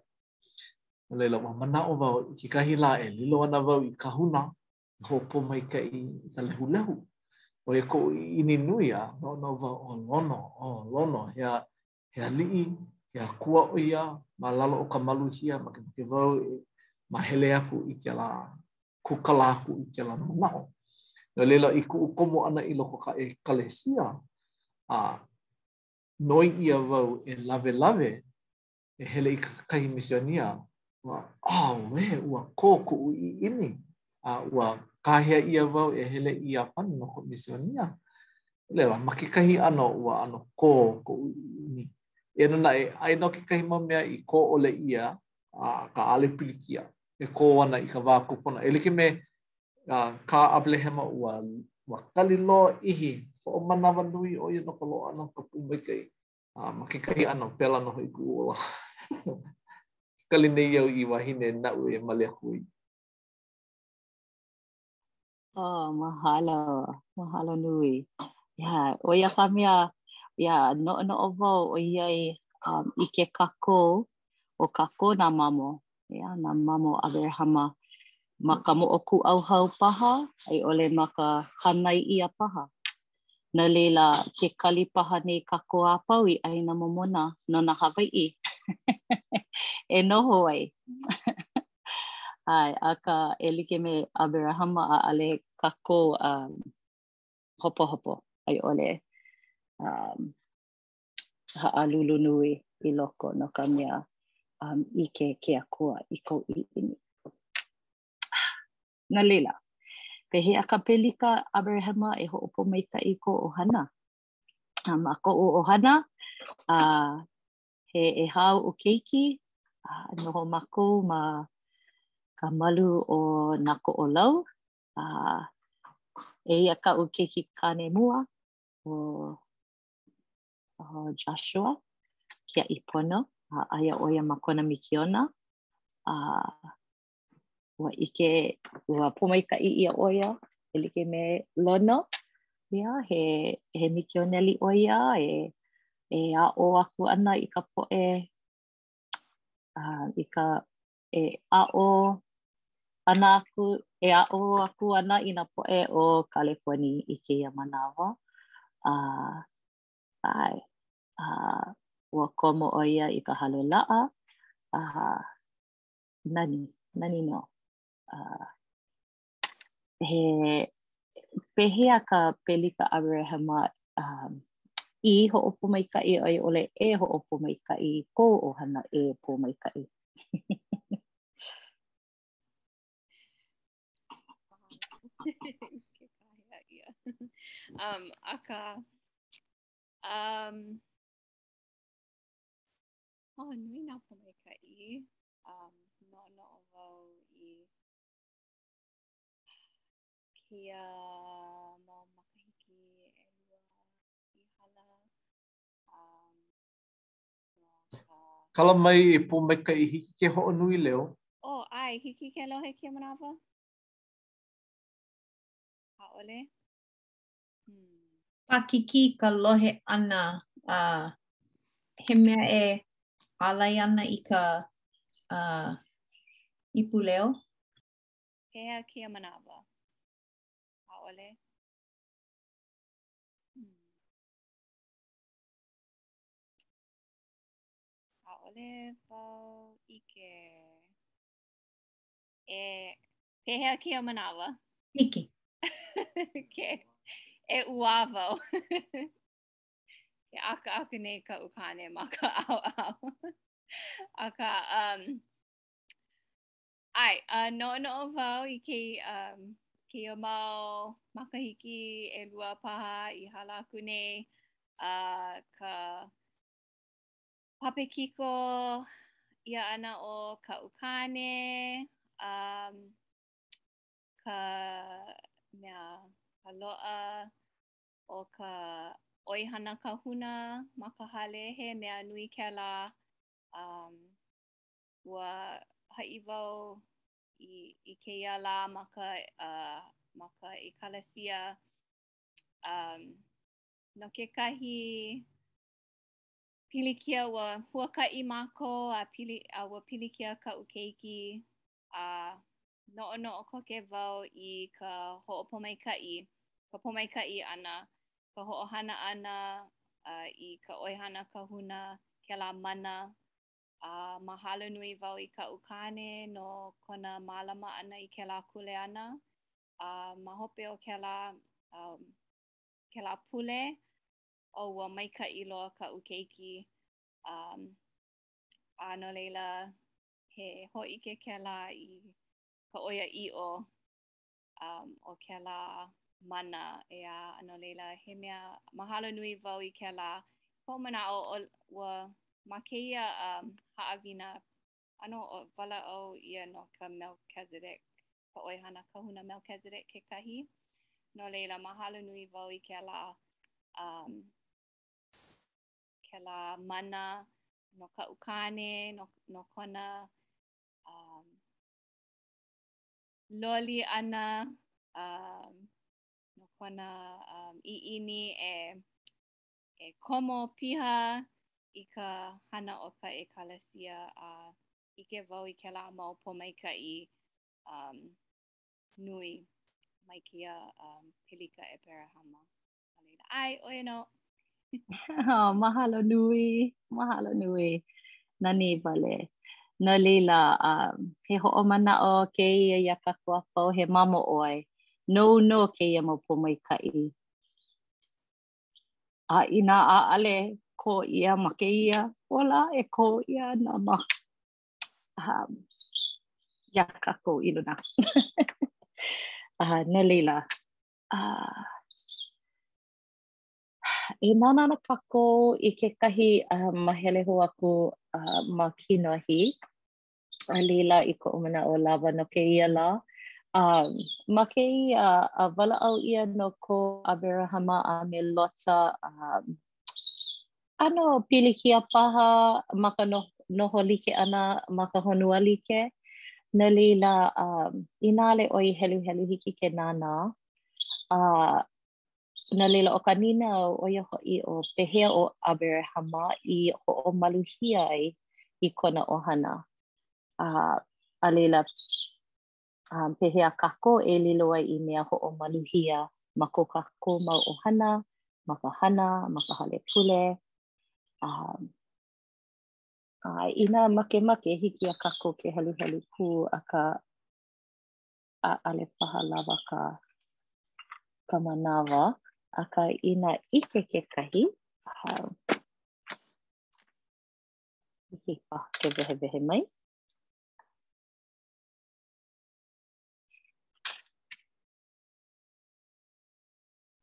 Speaker 1: No laila, ua manaʻo wau i kekahi lā e lilo ana wau i kahuna e hoʻopōmaikaʻi i ta lehulehu. ʻO ia koʻu ʻiʻini nui a noʻonoʻo wau, ʻo Lono, ʻo Lono, he a he aliʻi, he akua ʻo ia ma lalo o ka maluhia makemake wau e mahele aku i kēlā kūkala aku i kēlā manaʻo. No laila, i kuʻu komo ʻana i loko ka ʻekalesia, a noi ʻia wau e lawelawe e hele i kekahi misionia Ua, auē, ua kō kuʻu ʻiʻini, a ua kāhea ʻia wau e hele i Iāpana no koʻu misionia. No laila, ma kekahi ʻano, ua ʻano kō koʻu ʻiʻini. Eia nō naʻe, aia nō kekahi mau mea i kō ʻole ʻia, akā ʻaʻole pilikia e kō ana i ka wā kūpono. E like me kā ʻAberahama, ua ua kali lōʻihi, hoʻomanawanui ʻo ia no ka loaʻa ʻana ka pōmaikaʻi. A ma kekahi ʻano, pēlā nō hoʻi kuʻu ola. Ke kali nei au i wahine naʻu e male aku ai.
Speaker 4: Oh, mahalo, mahalo nui. Yeah, ʻo ia ka mea, yeah, noʻonoʻo wau ʻoiai um, ʻike kākou ʻo kākou nā mamo Yeah, nā mamo ʻAberahama ma ka moʻokūʻauhau paha a i ʻole ma ka hānai ʻia paha. No laila, ke kali paha nei kākou a pau i ʻāina momona no nā Hawaiʻi e noho ai. ʻAe, akā, e like me ʻAberahama, ʻaʻole kākou hopohopo a i ʻole haʻalulu nui i loko no ka mea um, ʻike ke Akua i kou ʻiʻini. No laila, pehea ka pelika ʻAberahama e hoʻopōmaitaʻi kou ʻohana. Um, ma koʻu ʻohana, a uh, he ʻehā aʻu keiki, a uh, noho mākou ma ka malu o nā Koʻolau, a uh, eia kaʻu keiki kāne mua, ʻo ʻo Joshua Kiaʻipono, uh, aia ʻo ia ma kona mikiona, uh, ua ʻike, ua pōmaikaʻi ʻia ʻo ia, e like me Lono, yeah, he, he mikioneli ʻo ia, e, e aʻo aku ana i ka poʻe, uh, i ka e aʻo ana aku, e aʻo aku ana i nā poʻe o Kaleponi i kēia manawa. A, ʻae, a ua komo ʻo ia i ka hale laʻa, a nani, nani nō. A, he pehea ka pelika Aberahama um, i hoʻopōmaikaʻi a i ʻole e hoʻopōmaikaʻi i kou ʻohana, e Pōmaikaʻi?
Speaker 5: um, akā um, oh, nui nā pōmaikaʻi um, noʻonoʻo wau i kēia mau makahiki ʻelua i hala a
Speaker 1: Kala mai e Pōmaikaʻi, hiki ke hoʻonui leo.
Speaker 5: Oh, ʻae, hiki ke lohe kēia manawa? ʻAʻole.
Speaker 2: Paʻakikī ka lohe ʻana a he mea e ālai ana i ka uh, ipu leo.
Speaker 5: Pehea kēia manawa? ʻAʻole. Hmm. ʻAʻole wau ʻike e Pehea kēia manawa?
Speaker 2: Hiki.
Speaker 5: Ke, e uā wau. Ke ʻaka aku nei kaʻu kāne ma ka ʻaoʻao. Akā, um, ʻae, uh, noʻonoʻo wau i ke, um, kēia mau makahiki ʻelua paha i hala aku nei uh, ka papekiko ʻia ʻana o kaʻu kāne, um, ka mea ka loaʻa o ka ʻoihana kahuna ma ka hale he mea nui kēlā um, ua haʻi wau i, i kēia lā ma ka, uh, ma ka ʻekalesia um, no kekahi Pilikia ua huakaʻi mākou a pili a ua pilikia kaʻu keiki a noʻonoʻo koke wau i ka hoʻopōmaikaʻi, ka pōmaikaʻi ʻana, ka hoʻohana ʻana a i ka ʻoihana kahuna kēlā mana a mahalo nui wau i kaʻu kāne no kona mālama ʻana i kēlā kuleana a ma hope o kēlā kēlā pule oh, ua maikaʻi loa kaʻu keiki. Um, a no leila, he hōʻike kēlā i ka ʻoiaʻiʻo um, o kēlā mana. Ea, a no leila, he mea mahalo nui wau i kēlā. Koʻu manaʻo, ua ma kēia um, haʻawina ʻAno o walaʻau ʻia no ka Melchizedek, ka ʻoihana kahuna Melchizedek kekahi, no laila, mahalo nui wau i kēlā, um, kēlā mana no kaʻu kāne, no, no kona, um, loli ʻana, um, no kona, um, ʻiʻini e, e komo piha i ka hana o ka ʻekalesia a ʻike wau i kēlā mau pōmaikaʻi um,
Speaker 4: nui mai kēia um, pelika ʻApelahama. No leila, ʻae, ʻo ia nō. oh, mahalo nui, mahalo nui. Nani wale. No leila, um, he hoʻomanaʻo kēia iā kākou a pau he mamo ʻoe. Nou nō kēia mau pōmaikaʻi. A inā ʻaʻale kō ʻia ma kēia ola e kō ʻia ana ma um, iā kākou i luna. uh, no leila, uh, e nānā ana kākou i kekahi uh, mahele hou aku uh, ma Kinohi, a laila i koʻu manaʻo lawa no kēia lā. A ma kēia a walaʻau ʻia no ko Aberahama a me Lota a ʻano pilikia paha ma ka no, noho like ʻana ma ka honua like. No laila, um, inā ʻaʻole ʻoe i heluhelu hiki ke nānā. A No laila, ʻo ka nīnau, ʻo ia hoʻi pehea ʻo ʻAberahama i hoʻomaluhia ai i kona ʻohana, a, a laila, um, pehea kākou e lilo ai i mea hoʻomaluhia ma ko kākou mau ʻohana, ma ka hana, ma ka hale pule, a, a inā makemake, hiki iā kākou ke heluhelu pū, akā, ʻaʻale paha lawa ka ka manawa, akā inā ʻike kekahi, um, hiki paha ke wehewehe mai.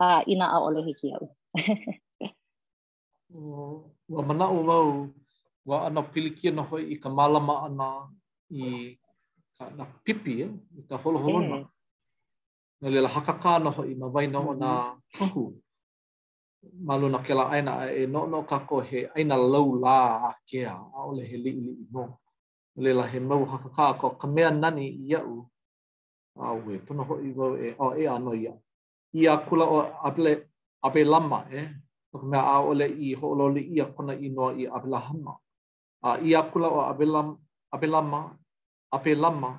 Speaker 4: A inā ʻaʻole hiki
Speaker 1: iaʻu. Ua manaʻo wau, ua ʻano pilikia nō hoʻi i ka mālama ʻana i ka nā pipi, eh? i ka holoholona. Mm. No laila hakakā nō hoʻi ma waena o nā mm-hmm. kahu. Ma luna kēlā ʻāina a e noʻonoʻo kākou he ʻāina laulā ākea, ʻaʻole he liʻiliʻi nō. No laila he mau hakakā ko ka mea nani iaʻu, auē pono hoʻi wau e, oh, e ʻano iaʻu. ʻĪ akula ʻo ʻAbelama, eh, no ka mea, ʻaʻole i hoʻololi ʻia kona inoa i ʻAbelahama. A ʻī akula ʻo ʻAbelama, ʻAbelama,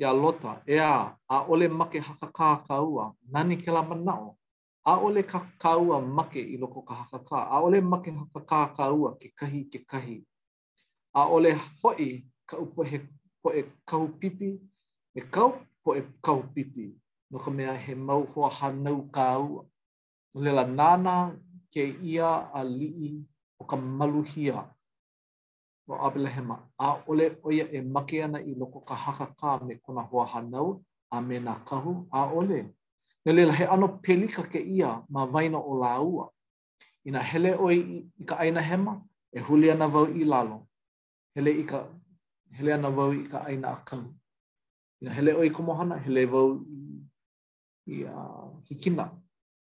Speaker 1: iā Lota, ʻEā, ʻaʻole make hakakā kāua, nani kēlā manaʻo, ʻaʻole kā kāua make i loko o ka hakakā, ʻaʻole make hakakā kāua kekahi i kekahi, ʻAʻole hoʻi kaʻu poʻe poʻe kahu pipi me kāu poʻe kahu pipi, no ka mea, he mau hoahānau kāua. No laila, nānā kēia aliʻi o ka maluhia ʻo ʻAbelahema, ʻaʻole ʻo ia e make ana i loko o ka hakakā me kona hoahānau a me nā kahu, ʻaʻole. No laila, he ʻano pelika kēia ma waena o lāua. Inā hele ʻoe i ka ʻāina hema, e huli ana wau i lalo, hele i ka, hele ana wau i ka ʻāina ʻākau. Inā hele ʻoe i Komohana, hele wau i, i uh, Hikina.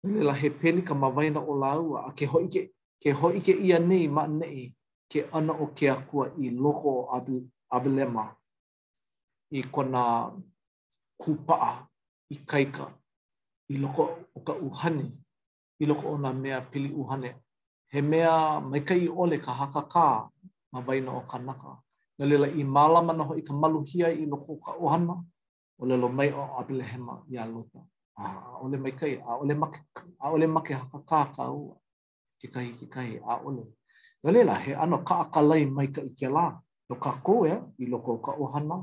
Speaker 1: No laila, he pelika ma waena o lāua, a ke hōʻike, ke hōʻike ʻia nei ma neʻi ke ʻano o ke Akua i loko o ʻAbelama i kona kūpaʻa ikaika i loko o ka ʻuhane i loko o nā mea pili ʻuhane. He mea maikaʻi ʻole ka hakakā ma waena o kānaka, no laila i mālama nō hoʻi ka maluhia i loko o ka ʻohana, ʻōlelo mai ʻo ʻAbelehema iā Lota, A ʻaʻole maikaʻi, ʻaʻole make, ʻaʻole make hakakā kāua, kekahi i kekahi, ʻaʻole. No laila, he ʻano kaʻakālai maikaʻi kēlā no kākou, ʻeā, i loko o ka ʻohana,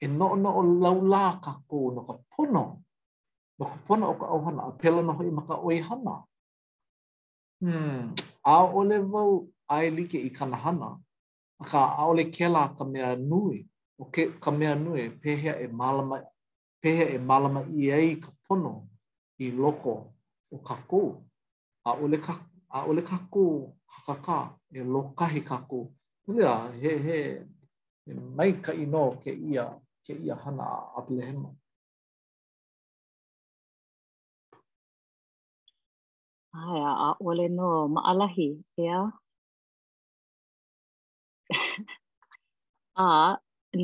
Speaker 1: e noʻonoʻo laulā kākou no ka pono no ka pono o ka ʻohana, a pēlā nō hoʻi ma ka ʻoihana. Hmm, ʻaʻole wau ʻaelike i kāna hana, akā ʻaʻole kēlā ka mea nui, ʻo ke ka mea nui, pehea e mālama pehea e mālama ʻia ai ka pono i loko o kākou. ʻAʻole kā ʻaʻole kākou hakakā, e lōkahi kākou. No laila, he he he maikaʻi nō kēia kēia hana a
Speaker 4: ʻAbelahema. ʻAe, ʻaʻole nō maʻalahi, ʻeā? a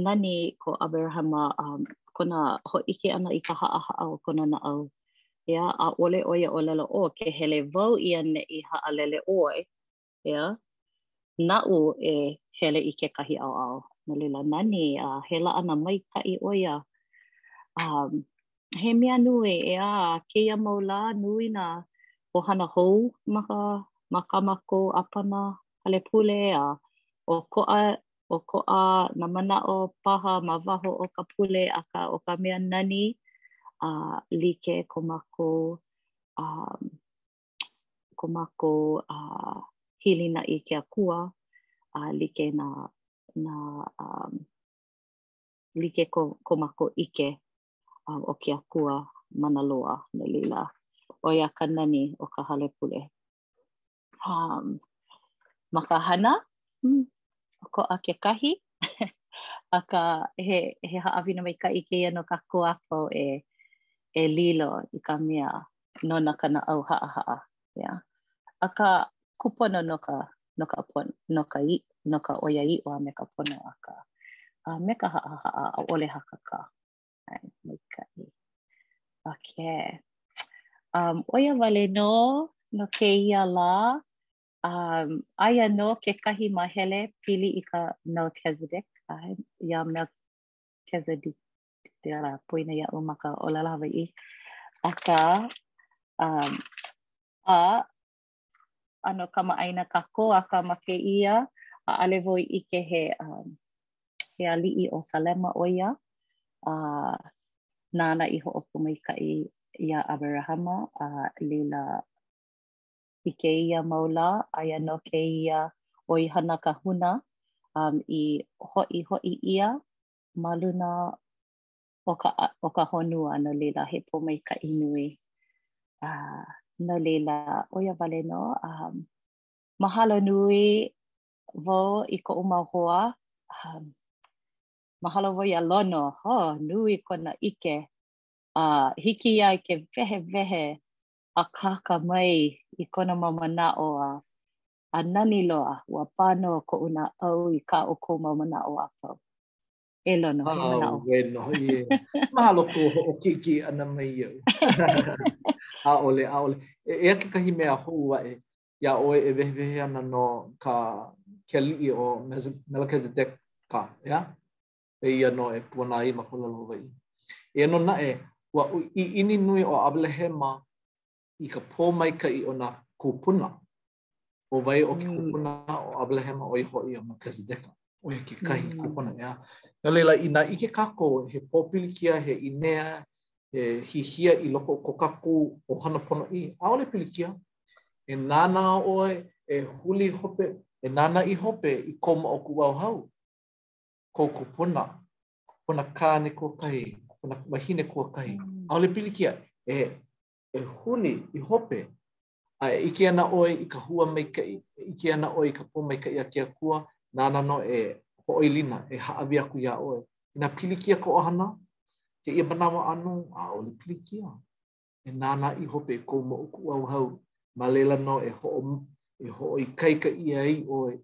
Speaker 4: nani ko ʻAberahama um, kona hōʻike ʻana i ka haʻahaʻa o kona naʻau. ʻEā, ʻaʻole ʻo ia ʻōlelo, ʻō, ke hele wau i ʻaneʻi haʻalele ʻoe, ʻeā, naʻu e hele i kekahi ʻaoʻao. No laila, nani, a he laʻana maikaʻi ʻo ia. A he mea nui, ʻeā, kēia mau lā nui nā ʻohana hou ma ka ma kā mākou ʻāpana hale pule, a ʻokoʻa ʻokoʻa nā manaʻo paha ma waho o ka pule, akā ʻo ka mea nani, a like ko mākou um, ko mākou uh, hilinaʻi i ke akua a uh, like nā, nā um, like ko, ko mākou ʻike uh, o ke akua mana loa no laila. ʻO ia ka nani o ka hale pule. Um, ma ka hana, hmm, ʻokoʻa kekahi, akā he, he haʻawina maikaʻi kēia no kākou a pau e, e lilo i ka mea nona ka naʻau haʻahaʻa, ʻeā. Akā, kūpono no ka, no ka pono, no ka i, no ka ʻoiaʻiʻo a me ka pono a ka, a me ka haʻahaʻa, ʻaʻole hakakā. ʻAe, maikaʻi. Okay. Um, ʻo ia wale nō no kēia lā, um, aia nō kekahi mahele pili i ka Melchizedek, uh, iā Melchizedek, e kala poina iaʻu ma ka ʻōlelo Hawaiʻi. Akā, um, a ʻano kamaʻāina kākou akā ma kēia, ʻaʻole wau i ʻike he, um, he aliʻi o Salema ʻo ia, a uh, nāna i hoʻopōmaikaʻi iā ʻAberahama, a uh, laila i kēia mau lā, aia nō kēia ʻoihana kahuna, um, i hoʻihoʻi ʻia, ma luna o ka o ka honua no laila he pōmaikaʻi nui a no laila ʻo ia wale nō um, mahalo nui wau i koʻu mau hoa um, mahalo wau iā Lono hō, nui kona ʻike a uh, hiki iā ia ke wehewehe akāka mai i kona mau manaʻo a uh, a nani loa, ua pā nō koʻu naʻau i kā ʻoukou mau manaʻo a pau. E Lono, he manaʻo. Auē
Speaker 1: nō hoʻi ē. Mahalo kou hoʻokiʻekiʻe ʻana mai iaʻu. ʻAʻole, ʻaʻole. E, eia kekahi mea hou aʻe, iā ʻoe e wehewehe ana no ka ke aliʻi ʻo Melkizedeka, ʻeā? Pehea nō e puana ai ma ka ʻōlelo Hawaiʻi. Eia nō naʻe, ua ʻiʻini nui ʻo ʻAberahama i ka pōmaikaʻi o nā kūpuna, ʻo wai ʻo ke kupuna o ʻAberahama ʻo ia hoʻi ʻo Melkizedeka? ʻO ia kekahi kupuna, ʻeā? No laila, inā ʻike kākou he pōpilikia, he ʻīnea, he hihia i loko o ko kākou ʻohana ponoʻī, ʻaʻole pilikia, e nānā ʻoe e huli hope, e nānā i hope i kou moʻokūʻauhau, kou kupuna, kupuna kāne kuakahi, kupuna wahine kuakahi, ʻaʻole pilikia e E huli i hope, a e ʻike ana ʻoe i ka hua maikaʻi, e ʻike ana ʻoe i ka pōmaikaʻi a ke Akua, nāna nō e hoʻoilina, e hāʻawi aku iā ʻoe. Inā pilikia ka ʻohana, kēia manawa ʻānō, ʻaʻole pilikia. E nānā i hope i kou moʻokūʻauhau, ma laila nō e hoʻo, e hoʻoikaika ʻia ai ʻoe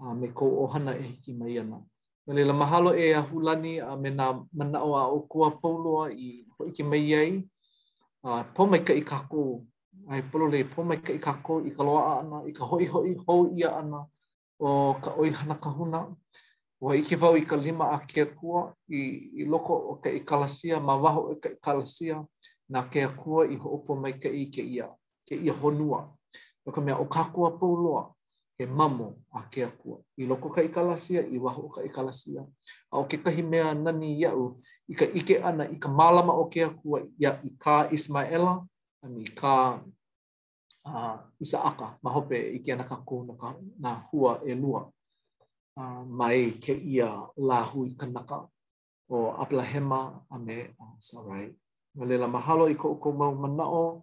Speaker 1: a me kou ʻohana e hiki mai ana. No laila, mahalo e Ahulani a me nā manaʻo a ʻoukou a pau loa i hōʻike mai ai. Uh, pōmaikaʻi kākou, ʻae, pololei, pōmaikaʻi kākou i ka loaʻa ʻana, i ka hoʻihoʻi hou ʻia ʻana o ka ʻoihana kahuna. Ua ʻike wau i ka lima a ke akua i, i loko o ka ʻekalesia, ma waho o ka ʻekalesia, na ke akua i hoʻopōmaikaʻi i kēia kēia honua, no ka mea, ʻo kākou a pau loa, he mamo a ke Akua, i loko o ka ʻekalesia, i waho o ka ʻekalesia, a ʻo kekahi mea nani iaʻu, i ka ʻike ʻana i ka mālama o ke Akua iā i kā ʻIsmaʻela, a me i kā ʻIsaʻaka, ma hope e ʻike ana kākou no nā hua ʻelua, a mai kēia lāhui kanaka, ʻo ʻAberahama a me Sarai. No laila, mahalo i ko ʻoukou mau manaʻo.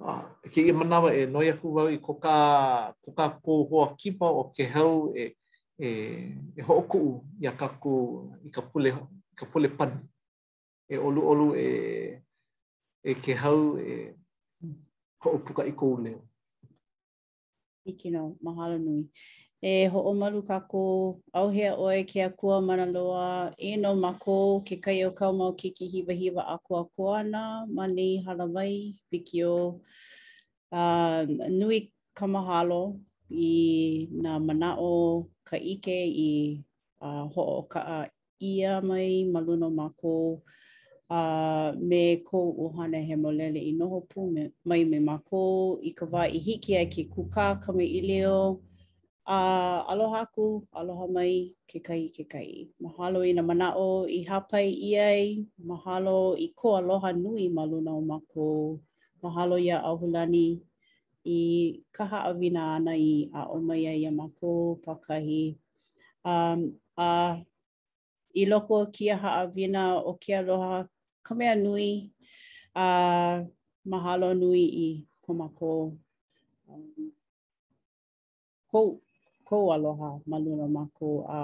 Speaker 1: A i kēia manawa e noi aku wau i ko kā ko kākou hoa kipa ʻo Kēhau e e e hoʻokuʻu iā kākou i ka pule ka pule pani e ʻoluʻolu e e Kēhau e hoʻopuka i kou leo.
Speaker 3: Hiki nō. Mahalo nui. E hoʻomalu kākou, ʻauhea ʻoe ke Akua mana loa, eia nō mākou kekahi o kāu mau keiki hiwahiwa ʻākoakoa ana ma nei hālāwai wikiō. A nui ka mahalo i nā manaʻo, ka ʻike i hoʻokaʻa ʻia mai ma luna o mākou a me kou ʻuhane hemolele i noho pū mai me mākou i ka wā i hiki ai ke kūkā kamaʻilio a aloha aku, aloha mai kekahi i kekahi. Mahalo i nā manaʻo i hāpai ʻia ai, mahalo i kou aloha nui ma luna mākou. Mahalo iā ʻAhulani i ka haʻawina āna i aʻo mai ai iā mākou pākahi Um, a i loko o kēia haʻawina o ke aloha, ka mea nui, a mahalo nui i ko mākou um, kou, kou aloha ma luna mākou a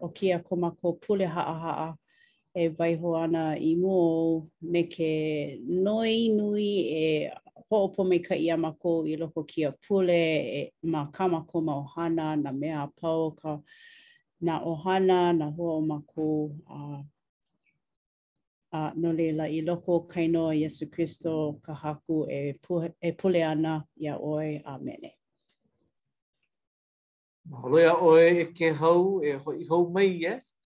Speaker 3: ʻo kēia ko mākou pule haʻahaʻa e waiho ana i mua ou me ke noi nui e hoʻopōmaikaʻi iā mākou i loko kēia pule ma kā mākou mau hana, nā mea a pau, ka nā ʻohana, nā hoa o mākou a a no laila i loko o ka inoa o Iesū Kristo ka Haku e pu e pule ana iā ʻoe. ʻĀmene.
Speaker 1: Mahalo iā ʻoe e Kēhau e hoʻi hou mai e.